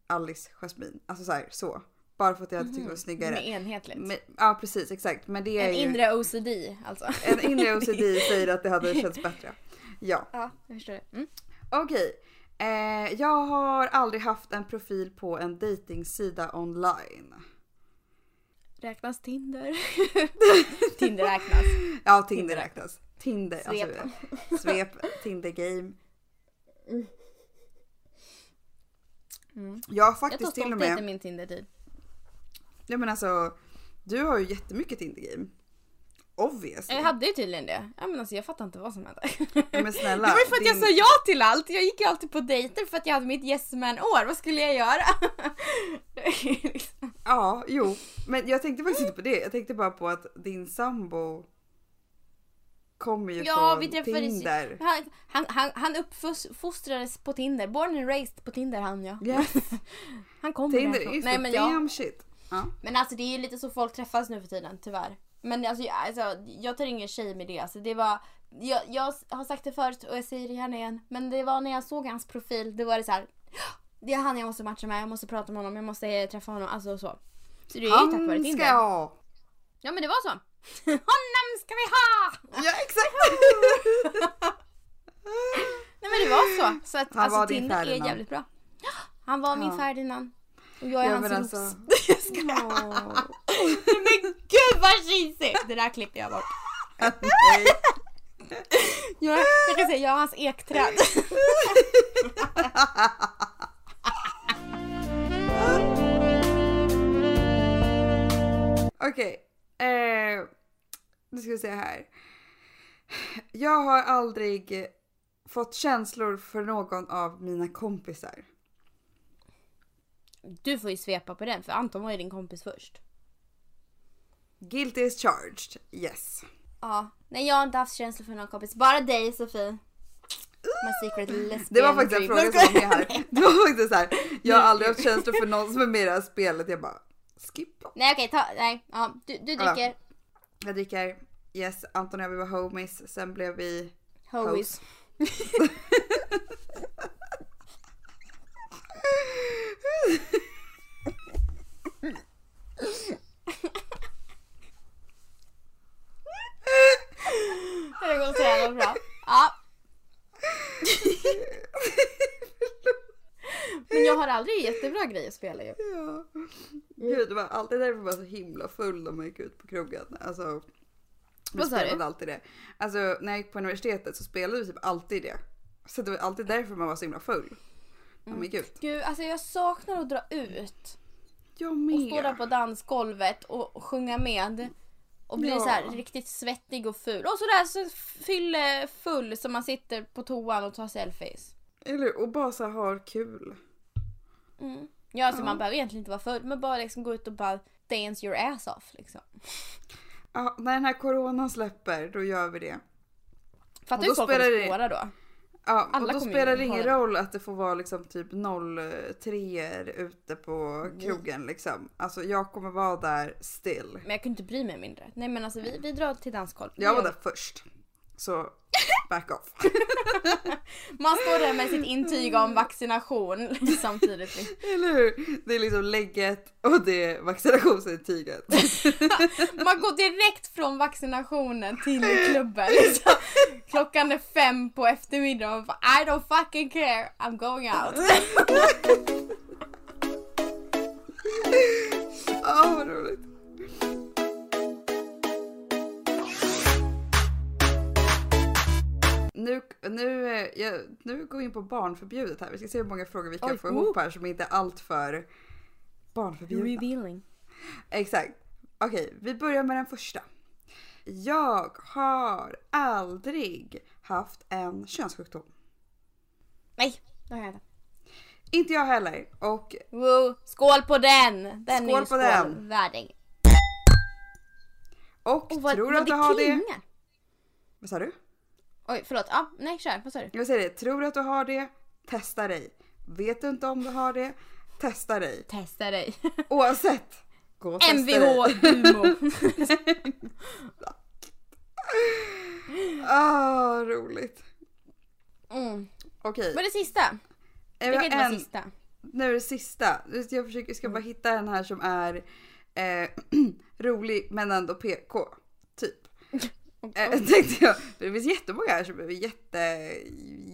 Alice Jasmin. Alltså så här, så. Bara för att jag tyckte det var snyggare. Med enhetligt. Men, ja precis exakt. Men det är en ju, inre OCD alltså. en inre *laughs* OCD säger att det hade känts bättre. Ja, Ja, jag förstår det. Mm. okej. Eh, jag har aldrig haft en profil på en datingsida online. Räknas Tinder? *laughs* Tinder räknas. *laughs* Ja, Tinder Tinder räknas. Tinder, Svep. alltså *laughs* svep, Tinder game. Mm. Jag har Jag tar faktiskt till och stolthet i med, min Tinder-tid. ja men alltså, du har ju jättemycket Tinder game. Obviously. Jag hade ju tydligen det. Ja, men alltså, jag fattar inte vad som hände. Men snälla. *laughs* det var ju för att jag din- sa ja till allt. Jag gick ju alltid på dejter för att jag hade mitt yes man år. Vad skulle jag göra? *laughs* Ja, jo. Men jag tänkte faktiskt inte på det. Jag tänkte bara på att din sambo kommer ju ja, från vi träffades. Tinder. Han, han, han, han uppfostrades på Tinder. Born and raised på Tinder han ja. Yes, *laughs* Han kommer Tinder därifrån. is Nej men damn shit. Ja. Men alltså det är ju lite så folk träffas nu för tiden tyvärr. Men alltså, jag- alltså jag tar ingen tjej med det. Alltså, det var, jag, jag har sagt det förut och jag säger det gärna igen. Men det var när jag såg hans profil, det var det så här. Det är han jag måste matcha med, jag måste prata med honom, jag måste eh, träffa honom. Alltså så. Så det är ju tack vare ska Tinder. jag ha. Ja men det var så. *laughs* honom ska vi ha! Ja exakt. *laughs* Nej men det var så. Så att Han alltså, var din Tinder är Ferdinand. jävligt bra. Han var min Ja. Ferdinand. Och jag är Ja, hans men ros. alltså- *laughs* Jag skojar. *laughs* Men gud vad cheesy! Det där klipper jag bort. Nej. *laughs* Jag, jag kan säga jag är hans ekträd. *laughs* Okej. Eh, nu ska vi se här. Jag har aldrig fått känslor för någon av mina kompisar. Du får ju svepa på den för Anton var ju din kompis först. Guilty is charged. Yes. Ja, nej jag har inte haft känslor för någon kompis. Bara dig Sofie. My secret lesbian Det var faktiskt en fråga som var med här. Det var faktiskt så här. Jag har aldrig haft känslor för någon som är med i det här spelet. Jag bara skippa. Nej okej, ta, nej. Ja, du, du Ja. dricker Jag dricker. Yes, Anton och jag vi var homies. Sen blev vi Hoes. *laughs* *laughs* Det går så jävla bra. Ja. Men jag har aldrig jättebra grejer att spela ju. Ja. Gud, det var alltid därför man var så himla full när man gick ut på krogen. Alltså, vi Vad sa du? alltid det. Alltså när jag gick på universitetet så spelade vi typ alltid det. Så det var alltid därför man var så himla full. När man gick ut. Gud, alltså jag saknar att dra ut. Jag Och med. stå där på dansgolvet och sjunga med. Och bli Ja. så här riktigt svettig och ful. Och sådär så fylle full så man sitter på toan och tar selfies. Eller? Och bara så här ha kul. Mm. Ja, alltså Ja. man behöver egentligen inte vara full men bara liksom gå ut och bara dance your ass off liksom. Ja, när den här coronan släpper, då gör vi det. Fattar du hur folk kommer spåra då? Ja, och Alla då kommer spelar det ingen roll att det får vara liksom typ 03 ute på Mm. krogen liksom. Alltså jag kommer vara där still. Men jag kunde inte bry mig mindre. Nej men alltså vi, vi drar till dansgolv. Jag var där först. Så back off. *laughs* Man står där med sitt intyg om vaccination samtidigt. liksom. Eller hur? Det är liksom lägget och det är vaccinationsintyget. *laughs* Man går direkt från vaccinationen till klubben. *laughs* Liksom. Klockan är fem på eftermiddagen och bara, I don't fucking care, I'm going out. Ja, vad roligt. Nu, nu, eh, jag, nu går vi in på barnförbjudet här. Vi ska se hur många frågor vi kan Oj, få ihop oh. här som inte är allt för barnförbjudna. Revealing. Exakt. Okej, vi börjar med den första. Jag har aldrig haft en könssjukdom. Nej, det har jag inte. Inte jag heller. Och Woo, skål på den! Den är Skål ju på den. skålvärdig. Och Och vad, tror du att du har det? Vad sa du? Oj, förlåt. Ja, nej, kör. Vad sa du? Jag säger det. Tror du att du har det? Testa dig. Vet du inte om du har det? Testa dig. Testa dig. *laughs* Oavsett. Gå och testa Mvh dig. Umo. *laughs* Ah, roligt. Mm. Okej. Vad är det sista? Det kan inte vara en- sista. Nu är det sista. Jag försöker, ska bara Mm. hitta en här som är eh, *clears throat* rolig men ändå PK. Typ. Eh, *laughs* tänkte jag. Det finns jättemånga här som är jätte,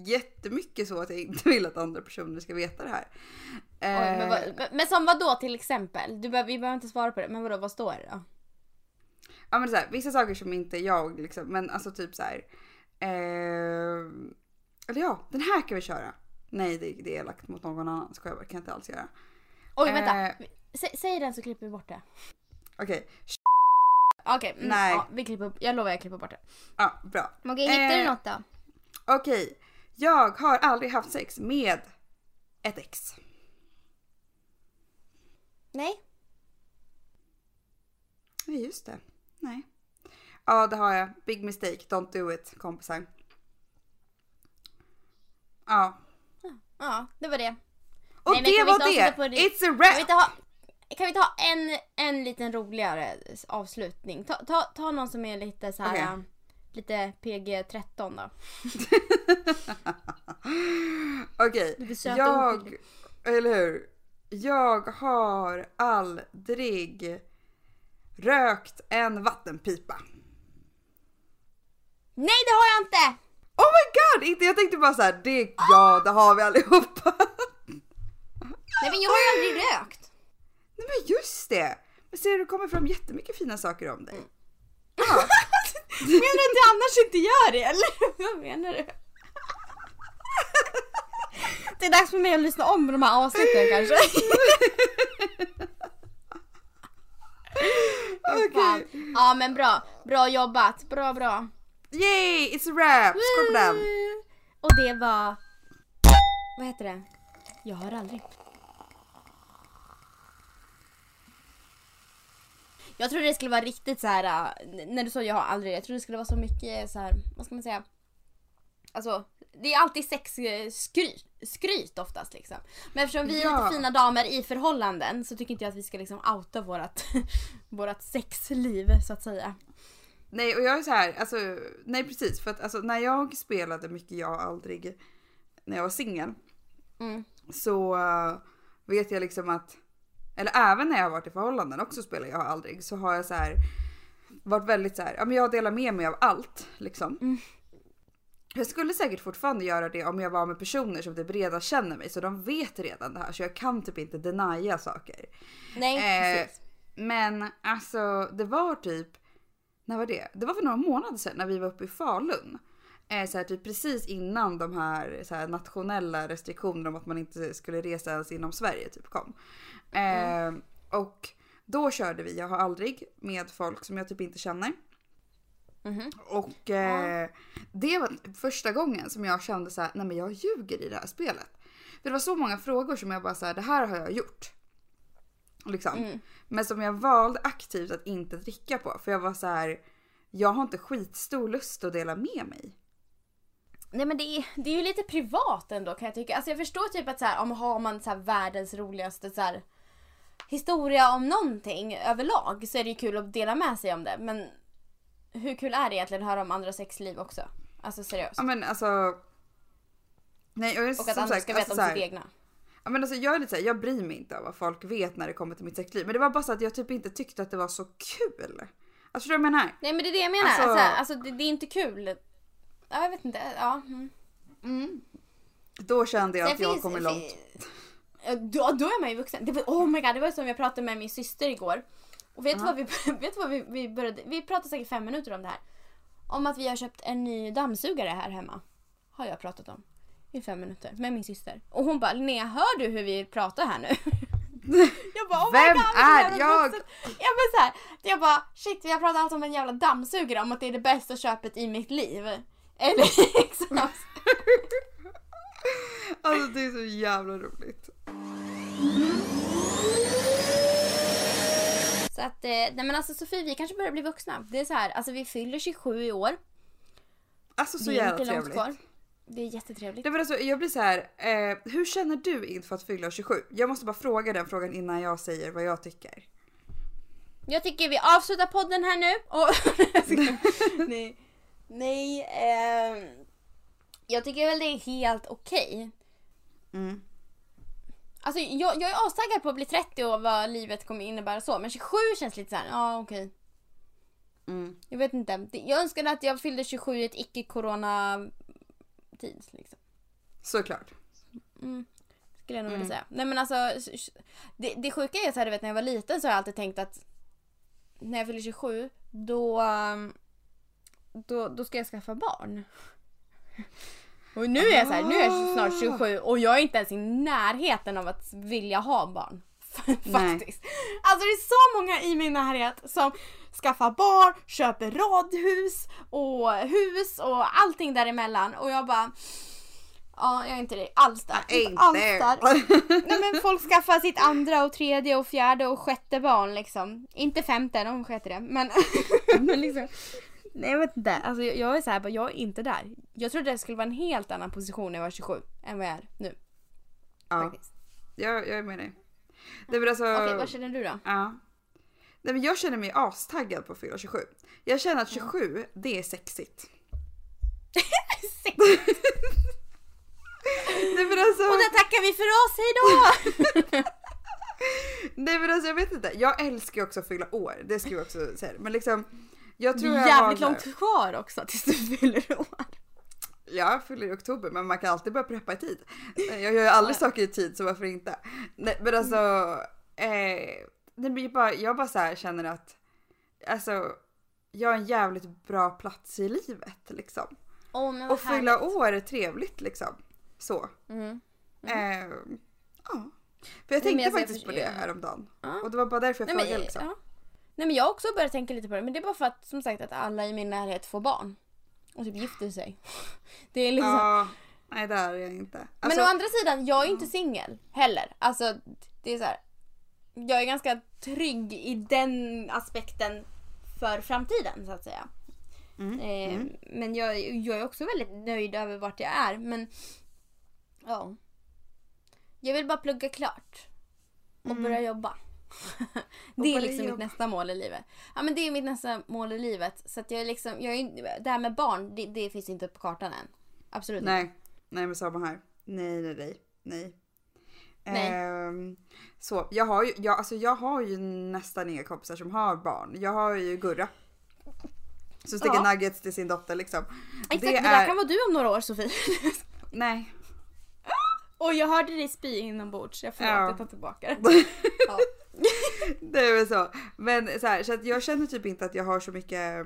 jättemycket så att jag inte vill att andra personer ska veta det här. Oj, men, Eh, vad, men- men som vad då till exempel? Du behöver, vi behöver inte svara på det, men vadå, vad står det då? Ja men så här, vissa saker som inte jag liksom, men alltså typ så här. Eh, eller ja, den här kan vi köra. Nej det, det är elakt mot någon annan, ska jag bara, kan jag inte alls göra. Oj, vänta. Eh. Sä, säg den så klipper vi bort det. Okej, Okej, mm, Nej. Ja, vi klipper, jag lovar jag klipper bort det. ja bra. Okej, hittar du Eh. något då? Okej, jag har aldrig haft sex med ett ex. Nej? Nej just det, nej. Ja det har jag, big mistake, don't do it kompisar. Ja, Ja, det var det. och Nej, det var det! It's a wrap! Kan vi ha en, en liten roligare avslutning? Ta, ta, ta någon som är lite så här... Okej. um, Lite PG-13 då. *laughs* Okej, och jag, eller hur? Jag har aldrig rökt en vattenpipa. Nej det har jag inte! Oh my god! Inte, jag tänkte bara så här, det, ja det har vi allihopa. Nej men jag har ju aldrig rökt. Nej men just det! Men ser du, det kommer fram jättemycket fina saker om dig. *laughs* Menar du att jag annars inte gör det eller? *laughs* Vad menar du? Det är dags för mig att lyssna om de här avsnitten kanske. *laughs* Okej. Fan. Ja men bra, bra jobbat, bra bra. Yay! It's a wrap! Skål på den! Och det var... Vad heter det? Jag har aldrig. Jag trodde det skulle vara riktigt så här äh, när du sa jag har aldrig, jag trodde det skulle vara så mycket så här, vad ska man säga? Alltså, det är alltid sexskryt skryt oftast liksom. Men eftersom vi är Ja. lite fina damer i förhållanden så tycker inte jag att vi ska liksom outa vårat, *laughs* vårat sexliv så att säga. Nej och jag är så här, alltså nej precis för att alltså när jag spelade mycket jag aldrig när jag var singel Mm. så eh, vet jag liksom att eller även när jag har varit i förhållanden också spelar jag aldrig så har jag så här varit väldigt så här, ja men jag delar med mig av allt liksom. Mm. Jag skulle säkert fortfarande göra det om jag var med personer som typ redan känner mig så de vet redan det här så jag kan typ inte denia saker. Nej, Eh, precis. Men alltså det var typ, när var det? Det var för några månader sedan när vi var uppe i Falun. Eh, så här, typ precis innan de här, så här nationella restriktionerna om att man inte skulle resa ens inom Sverige typ kom. Eh, Och då körde vi Jag har aldrig med folk som jag typ inte känner. Mhm. Och eh, det var första gången som jag kände så här, nej men jag ljuger i det här spelet. För det var så många frågor som jag bara så här, det här har jag gjort. Liksom. Mm. Men som jag valde aktivt att inte dricka på. För jag var så här, jag har inte skitstor lust att dela med mig. Nej men det är, det är ju lite privat ändå kan jag tycka. Alltså jag förstår typ att så här, om har man så här världens roligaste så här, historia om någonting överlag så är det ju kul att dela med sig om det. Men hur kul är det egentligen att höra om andra sexliv också? Alltså seriöst. Ja men alltså. Nej, och, jag, Och att andra sagt, ska veta alltså, om här, sitt egna. Ja, men alltså, jag är lite så här, jag bryr mig inte om vad folk vet när det kommer till mitt sexliv. Men det var bara så att jag typ inte tyckte att det var så kul. Alltså förstår du vad jag menar? Nej men det är det jag menar. Alltså- Alltså, alltså, det, det är inte kul. Ja, jag vet inte. Ja. Mm. Då kände jag Sen att jag finns- kommer långt. Ja, Då, då är man ju vuxen. Det var, oh my god, det var som jag pratade med min syster igår. Och vet du vad, vi, *laughs* vet vad vi, vi började... Vi pratade säkert fem minuter om det här. Om att vi har köpt en ny dammsugare här hemma. Har jag pratat om. I fem minuter. Med min syster. Och hon bara, Linnea hör du hur vi pratar här nu? *laughs* jag bara, oh Vem god, är jag? Jag bara så här, jag bara shit vi har pratat allt om en jävla dammsugare om att det är det bästa köpet i mitt liv. Eller *laughs* liksom. *laughs* Alltså det är så jävla roligt. Så att, eh, nej men alltså Sofie vi kanske börjar bli vuxna. Det är så här, alltså vi fyller 27 i år. Alltså så det är jävla inte långt trevligt. kvar. Det är jättetrevligt. Det var alltså, jag blir så här, eh, hur känner du inför att fylla 27? Jag måste bara fråga den frågan innan jag säger vad jag tycker. Jag tycker vi avslutar podden här nu. Och *laughs* nej, *laughs* nej ehm, jag tycker väl det är helt okej. Mm. Alltså jag, jag är astaggad på att bli 30 och vad livet kommer innebära så. Men 27 känns lite så här, ja okej. Mm. Jag vet inte. Jag önskade att jag fyllde 27 i ett icke-corona tid liksom. Såklart. Mm. Skulle jag nog Mm. vilja säga. Nej men alltså. Det, det sjuka är så här, du vet när jag var liten så har jag alltid tänkt att när jag fyller 27 då, um, då, då ska jag skaffa barn. Och nu är jag så här, nu är jag snart 27 och jag är inte ens i närheten av att vilja ha barn. *laughs* Faktiskt. Alltså det är så många i min närhet som skaffar barn, köper radhus och hus och allting däremellan och jag bara Ja, jag är inte det alls där. Inte. alls där. *laughs* Nej men folk skaffar sitt andra och tredje och fjärde och sjätte barn liksom. Inte femte, de sket i det. Men, *laughs* men liksom. Nej jag vet inte. Alltså jag, jag är så här, bara, jag är inte där. Jag trodde det skulle vara en helt annan position när jag var 27 än vad jag är nu. ja, Faktiskt. jag, jag är med dig. Det alltså, Okej, vad känner du då? ja. Nej, men jag känner mig astaggad på att fylla 27. Jag känner att 27, det är sexigt. *laughs* Nej men alltså, Och där tackar vi för oss, hejdå! *laughs* nej men alltså jag vet inte. Jag älskar ju också att fylla år. Det ska jag också säga. Men liksom, jag Det tror är jag jävligt har- långt kvar också tills du *laughs* fyller år. Jag fyller i oktober men man kan alltid börja preppa i tid. Jag gör ju aldrig saker i tid så varför inte? Nej, men alltså, eh, det blir bara, jag bara så här känner att alltså, jag har en jävligt bra plats i livet liksom. Men vad Och fylla härligt. år är trevligt liksom. Så. Mm. Eh, ja. För jag Nej, men tänkte alltså, jag faktiskt på det häromdagen. Ja. Och det var bara därför jag Nej, men, frågade liksom. ja. Nej men jag har också börjat tänka lite på det men det är bara för att som sagt att alla i min närhet får barn. Och typ gifter sig. *laughs* Det är liksom... Ja, nej där är jag inte. Alltså, men å andra sidan, jag är inte singel heller. Alltså det är så här. Jag är ganska trygg i den aspekten för framtiden så att säga. mm, Eh, mm. Men jag, jag är också väldigt nöjd över vart jag är. Men ja. Jag vill bara plugga klart. Och Mm. börja jobba. *laughs* det är liksom mitt nästa mål i livet. Ja men det är mitt nästa mål i livet. Så att jag är liksom, jag är, det här med barn, det, det finns inte på kartan än. Absolut inte. Nej, nej men samma här. Nej, nej, nej. nej. Nej. Ehm, så jag har, ju, jag, alltså jag har ju nästan inga kompisar som har barn. Jag har ju Gurra. som steker Ja. nuggets till sin dotter liksom. Exakt, det, där kan vara du om några år Sofie. *laughs* Nej. Och jag hörde dig spy inombords, jag förlåt Ja. jag tar tillbaka det. *laughs* Ja. Det är väl så. Men så, här, så att jag känner typ inte att jag har så mycket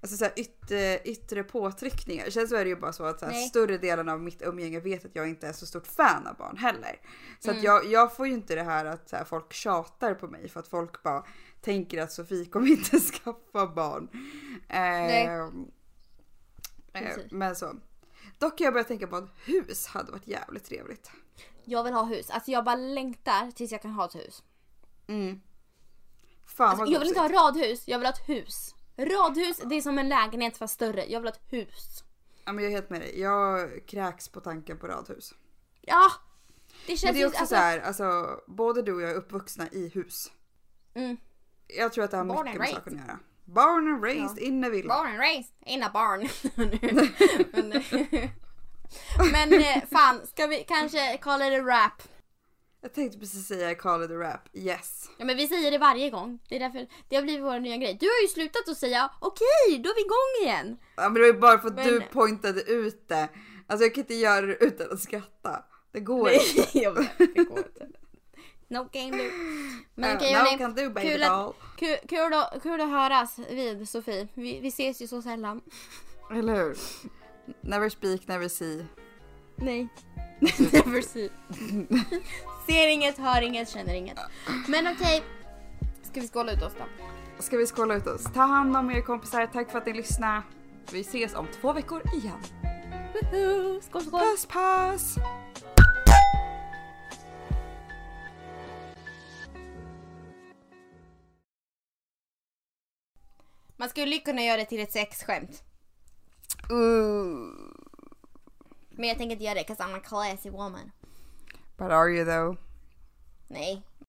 Alltså så här, yttre, yttre påtryckningar. Sen så är det ju bara så att så här, större delen av mitt umgänge vet att jag inte är så stort fan av barn heller. Så Mm. att jag, jag får ju inte det här att så här, folk tjatar på mig för att folk bara tänker att Sofie kommer inte *laughs* skaffa barn. Nej. Eh, eh, men så. Dock har jag börjat tänka på att hus hade varit jävligt trevligt. Jag vill ha hus, alltså jag bara längtar tills jag kan ha ett hus. Mm. Fan Alltså, jag vill inte ha radhus, jag vill ha ett hus. Radhus, det är som en lägenhet fast större. Jag vill ha ett hus. Ja, men jag är helt med dig. Jag kräks på tanken på radhus. Ja! Det känns Men det är också alltså, så här, alltså både du och jag är uppvuxna i hus. Mm. Jag tror att det har Born mycket med saken att göra. Born and raised Ja. in a villa. Born and raised in a barn. men, *laughs* *laughs* men eh, fan, ska vi kanske call it a rap? Jag tänkte precis säga call it a rap. Yes. Ja men vi säger det varje gång. Det är därför det har blivit vår nya grej. Du har ju slutat att säga okej, då är vi igång igen. Ja, men det var ju bara för att Men- du pointade ut det. Alltså jag kan inte göra det utan att skratta. Det går inte. Nej, *laughs* jag vet, det går inte. No game du. Men okej no hörni. can do baby Kul att, kul, kul, att, kul att höras vid Sofie. Vi, vi ses ju så sällan. Eller hur? Never speak, never see. Nej. *laughs* Never see. Ser inget, hör inget, känner inget. Men okej. Ska vi skåla ut oss då? Ska vi skåla ut oss? Ta hand om er kompisar. Tack för att ni lyssnade. Vi ses om två veckor igen. Woho! Skål skål! Puss puss! Man skulle ju kunna göra det till ett sexskämt. Ooh. Men jag tänker inte göra det 'cause I'm a classy woman. But are you though? Nej.